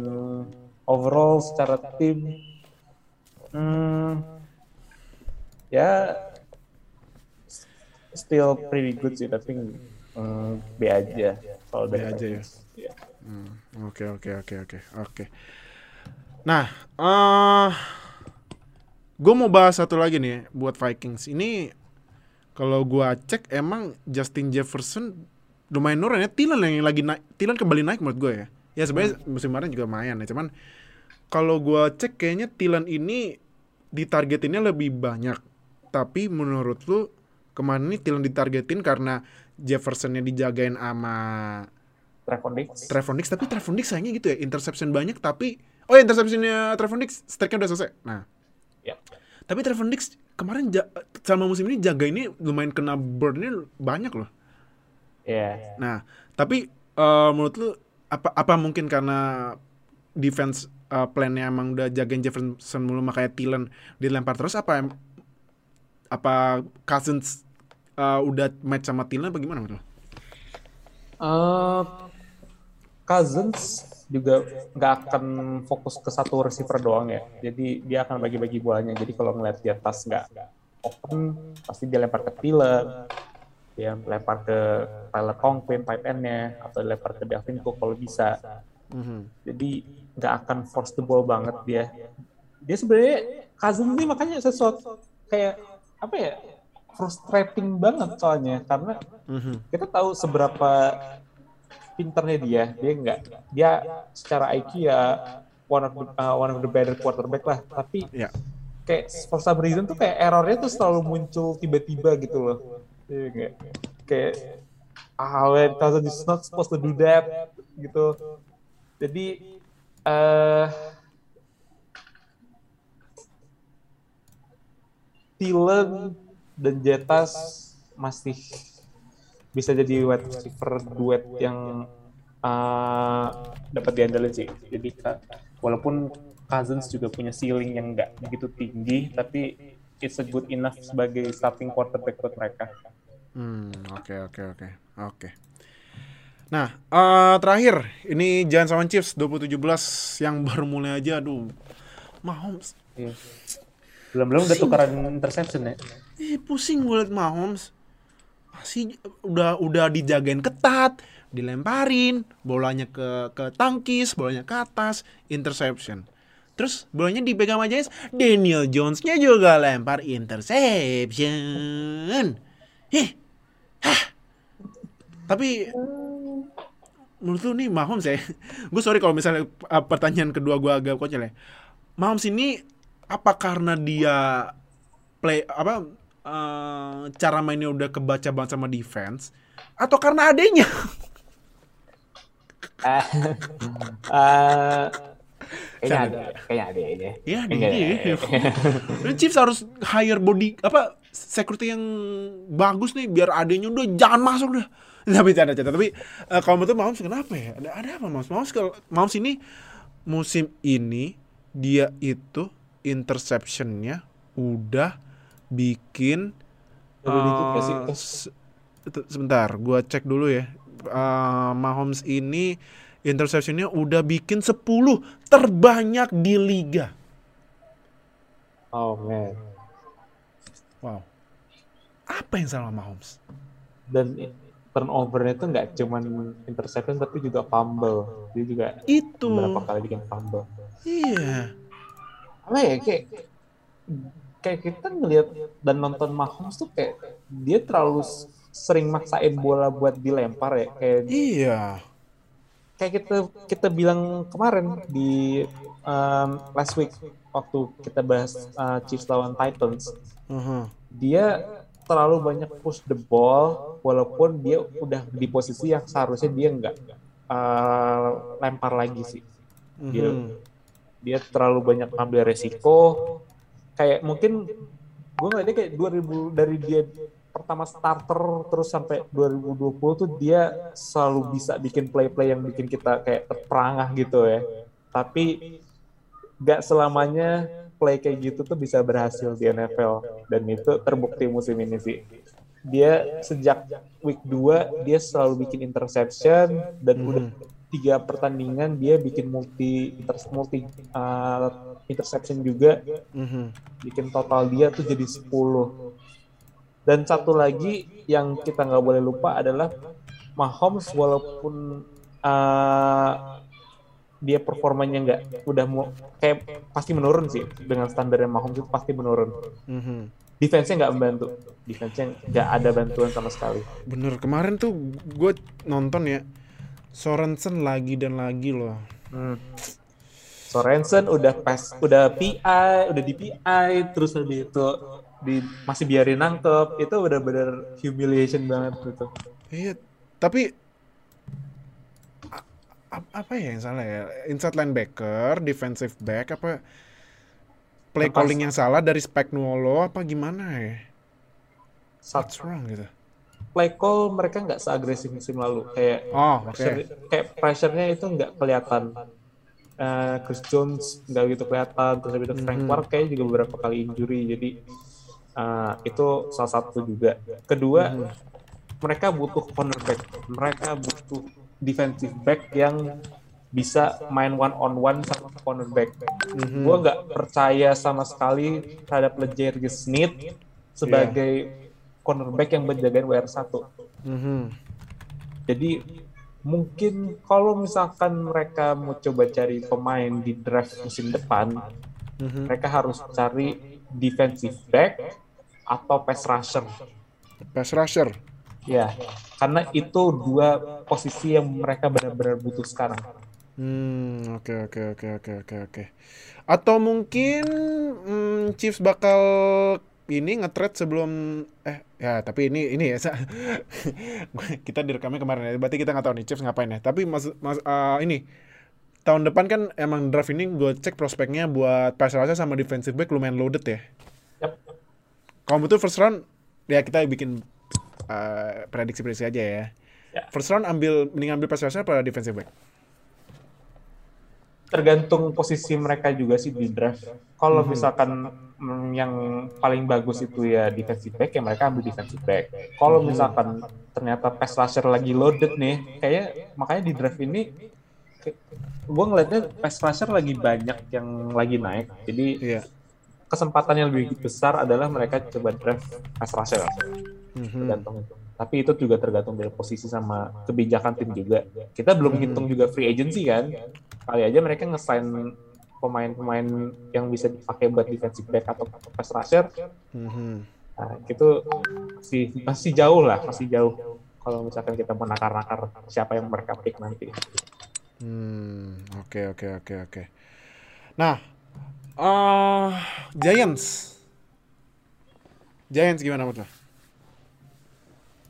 overall secara tim hmm, ya still pretty good sih tapi hmm, B aja kalau B aja ya iya. hmm, oke oke oke oke oke nah uh, gue mau bahas satu lagi nih buat Vikings ini kalau gua cek emang Justin Jefferson lumayan nurun ya. Tilan yang lagi naik, Tilan kembali naik menurut gue ya. Ya sebenarnya hmm. musim kemarin juga lumayan ya. Cuman kalau gua cek kayaknya Tilan ini ditargetinnya lebih banyak. Tapi menurut lu ke mana nih Tilan ditargetin karena Jeffersonnya dijagain sama Trevon tapi Trevon sayangnya gitu ya interception banyak tapi oh ya interceptionnya Trevon streaknya udah selesai nah Ya. tapi Trevon kemarin ja- selama musim ini jaga ini lumayan kena burn-nya banyak loh Ya. nah tapi eh, menurut lu apa apa mungkin karena defense eh, plan-nya emang udah jagain Jefferson mulu makanya Thielen dilempar terus apa apa Cousins eh, udah match sama Thielen apa gimana menurut lu? Eh, Cousins juga nggak akan fokus ke satu receiver doang ya. Jadi dia akan bagi-bagi bolanya. Jadi kalau ngeliat di atas nggak open, pasti dia lempar ke Thielen, dia lempar ke Tyler Conklin, tight end-nya, atau lempar ke Dalvin Cook kalau bisa. Mhm. Jadi nggak akan force the ball banget dia. Dia sebenarnya Cousins ini makanya sesuatu kayak apa ya frustrating banget soalnya karena Mhm. kita tahu seberapa pinternya dia dia nggak dia secara IQ ya one of the, uh, one of the better quarterback lah tapi Ya. kayak for some reason tuh kayak errornya tuh selalu muncul tiba-tiba gitu loh Iya nggak? kayak ah when Cousins is not supposed to do that gitu jadi eh Thielen dan Jetas masih bisa jadi wide receiver duet yang uh, dapat diandalkan sih. Jadi walaupun Cousins juga punya ceiling yang nggak begitu tinggi, tapi it's a good enough sebagai starting quarterback buat mereka. Hmm, oke oke oke. Oke. Nah, eh terakhir ini Giants lawan Chiefs 2017 yang baru mulai aja aduh. Mahomes. Iya. Belum-belum udah tukaran interception ya. Ih, pusing gue liat Mahomes. Masih udah udah dijagain ketat, dilemparin, bolanya ke ke tangkis, bolanya ke atas, interception. Terus bolanya dipegang Giants, Daniel Jones-nya juga lempar interception. Hih. Hah. Tapi menurut lu nih Mahomes ya gue sorry kalau misalnya uh, pertanyaan kedua gue agak konyol ya Mahomes ini apa karena dia play apa uh, cara mainnya udah kebaca banget sama defense atau karena adanya Ah, ah, kayaknya ada, kayaknya ada ini. ya. Enggak, adanya enggak. Dan Chiefs harus hire body apa security yang bagus nih biar adanya udah jangan masuk dah tapi canda canda. Tapi uh, kalau menurut Mahomes kenapa ya? Ada ada apa Mahomes Mahomes kalau Mahomes ini musim ini dia itu interceptionnya udah bikin uh, se- sebentar gua cek dulu ya. Uh, Mahomes ini interceptionnya udah bikin 10 terbanyak di liga. Oh man. wow. Apa yang salah Mahomes? Dan turnovernya tuh nggak cuman interception tapi juga fumble. Dia juga itu. beberapa kali bikin fumble. iya. Apa ya kayak kayak kita ngelihat dan nonton Mahomes tuh kayak dia terlalu sering maksain bola buat dilempar ya kayak iya kayak kita kita bilang kemarin di um, last week waktu kita bahas uh, Chiefs lawan Titans Aha. dia terlalu banyak push the ball walaupun dia udah di posisi yang seharusnya dia nggak uh, lempar lagi sih Gitu. Mhm. dia terlalu banyak ngambil resiko kayak mungkin gue ngeliatnya kayak 2000 dari dia pertama starter terus sampai 2020 tuh dia selalu bisa bikin play-play yang bikin kita kayak terperangah gitu ya. Tapi gak selamanya play kayak gitu tuh bisa berhasil di NFL dan itu terbukti musim ini sih. Dia sejak week 2 dia selalu bikin interception dan udah tiga pertandingan dia bikin multi inter, multi uh, interception juga. Mhm. bikin total dia tuh jadi 10 dan satu lagi yang kita nggak boleh lupa adalah Mahomes walaupun uh, dia performanya nggak udah mau kayak pasti menurun sih dengan standarnya Mahomes itu pasti menurun. Mhm. defense-nya nggak membantu. Defense-nya nggak ada bantuan sama sekali. Bener kemarin tuh gue nonton ya Sorensen lagi dan lagi loh Sorensen udah pas udah PI udah di PI terus habis itu di masih biarin nangkep itu bener-bener humiliation banget gitu Iya, tapi a- apa ya yang salah ya? Inside linebacker, defensive back apa play Lepas- calling yang salah dari Spagnuolo apa gimana ya? Sat What's wrong gitu? Play call mereka nggak seagresif musim lalu kayak Oh, oke. pressure, kayak pressure-nya itu nggak kelihatan. Eh, Chris Jones nggak gitu kelihatan terus habis itu Frank Mhm. Clark kayak juga beberapa kali injury jadi eh, itu salah satu juga. Kedua Mhm. mereka butuh cornerback, mereka butuh defensive back yang bisa main one on one sama cornerback. Mhm. Gua nggak percaya sama sekali terhadap Legarius Sneed sebagai cornerback yang menjagain WR1. Mhm. Jadi mungkin kalau misalkan mereka mau coba cari pemain di draft musim depan, Mhm. mereka harus cari defensive back atau pass rusher. Pass rusher. Ya, karena itu dua posisi yang mereka benar-benar butuh sekarang. Hmm, oke oke oke oke oke oke. Atau mungkin hmm, Chiefs bakal ini nge-trade sebelum eh ya tapi ini ini ya Sa. kita direkamnya kemarin ya. Berarti kita nggak tahu nih Chiefs ngapain ya. Tapi mas, mas eh, ini tahun depan kan emang draft ini gue cek prospeknya buat pass rusher sama defensive back lumayan loaded ya. Yap. Kalau betul first round ya kita bikin eh, prediksi-prediksi aja ya. Ya. First round ambil mending ambil pass rusher apa defensive back? Tergantung posisi mereka juga sih di draft. Kalau Mhm. misalkan mm, yang paling bagus itu ya defensive back, ya mereka ambil defensive back. Kalau Mhm. misalkan ternyata pass rusher lagi loaded nih, kayak makanya di draft ini gue ngeliatnya pass rusher lagi banyak yang lagi naik. Jadi Iya. kesempatan yang lebih besar adalah mereka coba draft pass rusher. Mhm. tergantung itu. Tapi itu juga tergantung dari posisi sama kebijakan tim juga. Kita belum Hmm. hitung juga free agency kan. Kali aja mereka nge-sign pemain-pemain yang bisa dipakai buat defensive back atau pass rusher. Mhm. Nah, itu masih masih jauh lah, masih jauh. Kalau misalkan kita mau nakar-nakar siapa yang mereka pick nanti. Hmm, oke oke oke oke. Nah, eh Giants. Giants gimana menurut lo?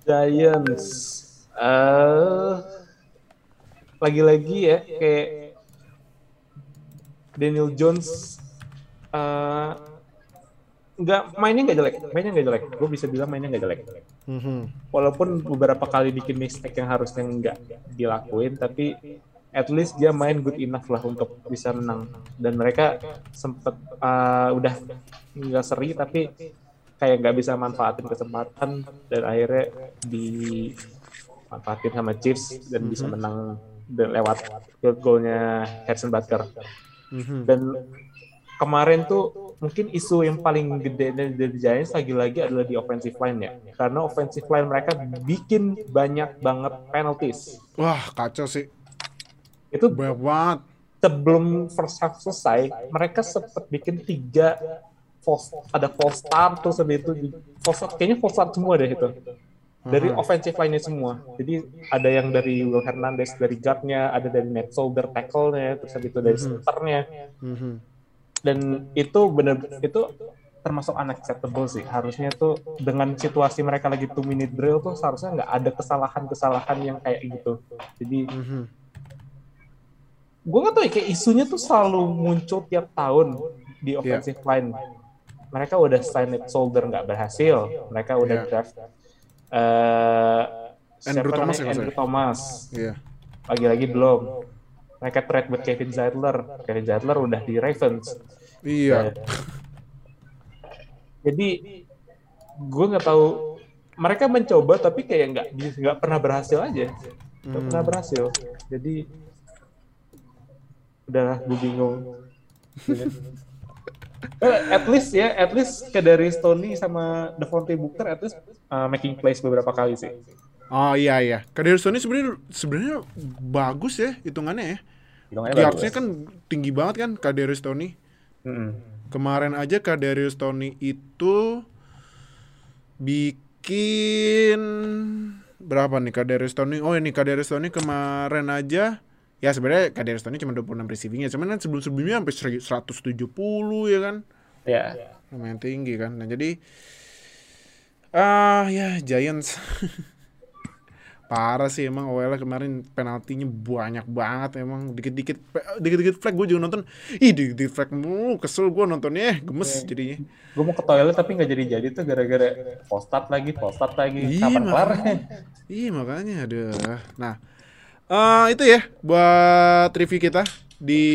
Giants. eh lagi-lagi ya kayak Daniel Jones eh nggak mainnya nggak jelek, mainnya nggak jelek. Gue bisa bilang mainnya nggak jelek. Mhm. Walaupun beberapa kali bikin mistake yang harusnya nggak dilakuin, tapi at least dia main good enough lah untuk bisa menang. Dan mereka sempet eh, udah nggak seri tapi kayak nggak bisa manfaatin kesempatan dan akhirnya dimanfaatin sama Chiefs dan bisa menang dan lewat field goalnya Harrison Butker. Mhm. Dan kemarin tuh mungkin isu yang paling gede dari, dari Giants lagi-lagi adalah di offensive line ya. Karena offensive line mereka bikin banyak banget penalties. Wah kacau sih, Itu banyak banget. sebelum first half selesai, mereka sempat bikin tiga false, ada false start terus habis itu false start, kayaknya false start semua deh itu. Dari Aha. offensive line-nya semua. Jadi ada yang dari Will Hernandez dari guard-nya, ada dari net shoulder tackle-nya, terus habis itu dari center-nya. Mhm. dan itu benar itu termasuk unacceptable sih harusnya tuh dengan situasi mereka lagi two minute drill tuh seharusnya nggak ada kesalahan-kesalahan yang kayak gitu jadi Mhm. gue nggak tahu ya kayak isunya tuh selalu muncul tiap tahun di offensive line mereka udah sign it shoulder nggak berhasil mereka udah Iya. draft eh Andrew Thomas ya, Andrew? Thomas Iya. lagi-lagi belum mereka trade buat Kevin Zeitler Kevin Zeitler udah di Ravens Iya. Jadi gue nggak tahu mereka mencoba tapi kayak nggak nggak pernah berhasil aja, nggak Hmm. pernah berhasil. Jadi udah gue bingung. Eh, at least ya, at least ke dari Stoney sama Devontae Booker at least uh, making plays beberapa kali sih. Oh iya iya. Kadarius Toney sebenarnya sebenarnya bagus ya hitungannya ya. Hitungannya Yardsnya kan tinggi banget kan Kadarius Toney. Mm-mm. Kemarin aja Kadarius Toney itu bikin berapa nih Kadarius Toney? Oh ini Kadarius Toney kemarin aja ya sebenarnya Kadarius Toney cuma 26 receivingnya, cuman kan sebelum-sebelumnya sampai 170 ya kan. Ya, Lumayan tinggi kan. Nah, jadi ah ya Giants Parah sih emang OL kemarin penaltinya banyak banget emang dikit-dikit dikit-dikit flag gue juga nonton ih dikit-dikit flag mulu kesel gue nontonnya gemes jadinya Gue mau ke toilet tapi nggak jadi-jadi tuh gara-gara postat lagi, postat lagi. Iya, Kapan kelar? makanya. Iya makanya aduh. Nah, eh itu ya buat review kita di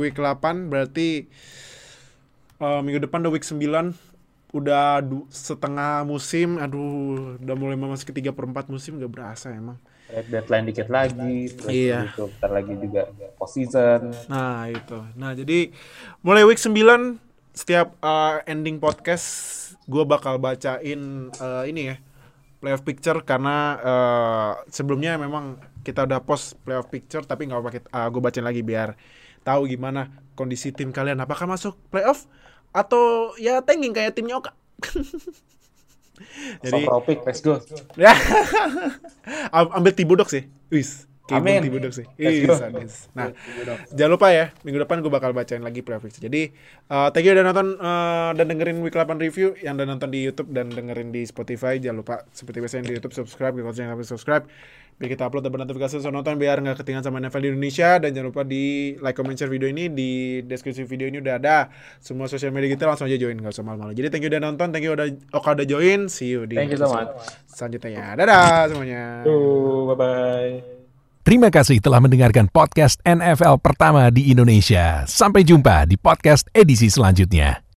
week 8 berarti eh, minggu depan udah week 9 udah setengah musim aduh udah mulai masuk ke 3 per 4 musim gak berasa emang Red deadline dikit lagi, terus Iya. gitu, bentar lagi juga post season. Nah itu. Nah jadi mulai week 9 setiap uh, ending podcast gue bakal bacain uh, ini ya playoff picture karena uh, sebelumnya memang kita udah post playoff picture tapi nggak pakai uh, gue bacain lagi biar tahu gimana kondisi tim kalian apakah masuk playoff atau ya tanking kayak timnya Oka. Jadi, tropik, let's go. ya Am- ambil Tibodok sih. Wis. Amin. Tibodok sih. Let's Ih, go. sadis. Nah, jangan lupa ya, minggu depan gue bakal bacain lagi fixture. Jadi, uh, thank you udah nonton uh, dan dengerin week 8 review yang udah nonton di YouTube dan dengerin di Spotify. Jangan lupa seperti biasa di YouTube subscribe, kalau jangan lupa subscribe biar kita upload dan notifikasi soal nonton biar nggak ketinggalan sama NFL di Indonesia dan jangan lupa di like, comment, share video ini di deskripsi video ini udah ada semua sosial media kita langsung aja join nggak usah malu-malu. Jadi thank you udah nonton, thank you udah Oka udah join, see you di Thank you so much. selanjutnya. Dadah semuanya. Tuh, bye-bye. Terima kasih telah mendengarkan podcast NFL pertama di Indonesia. Sampai jumpa di podcast edisi selanjutnya.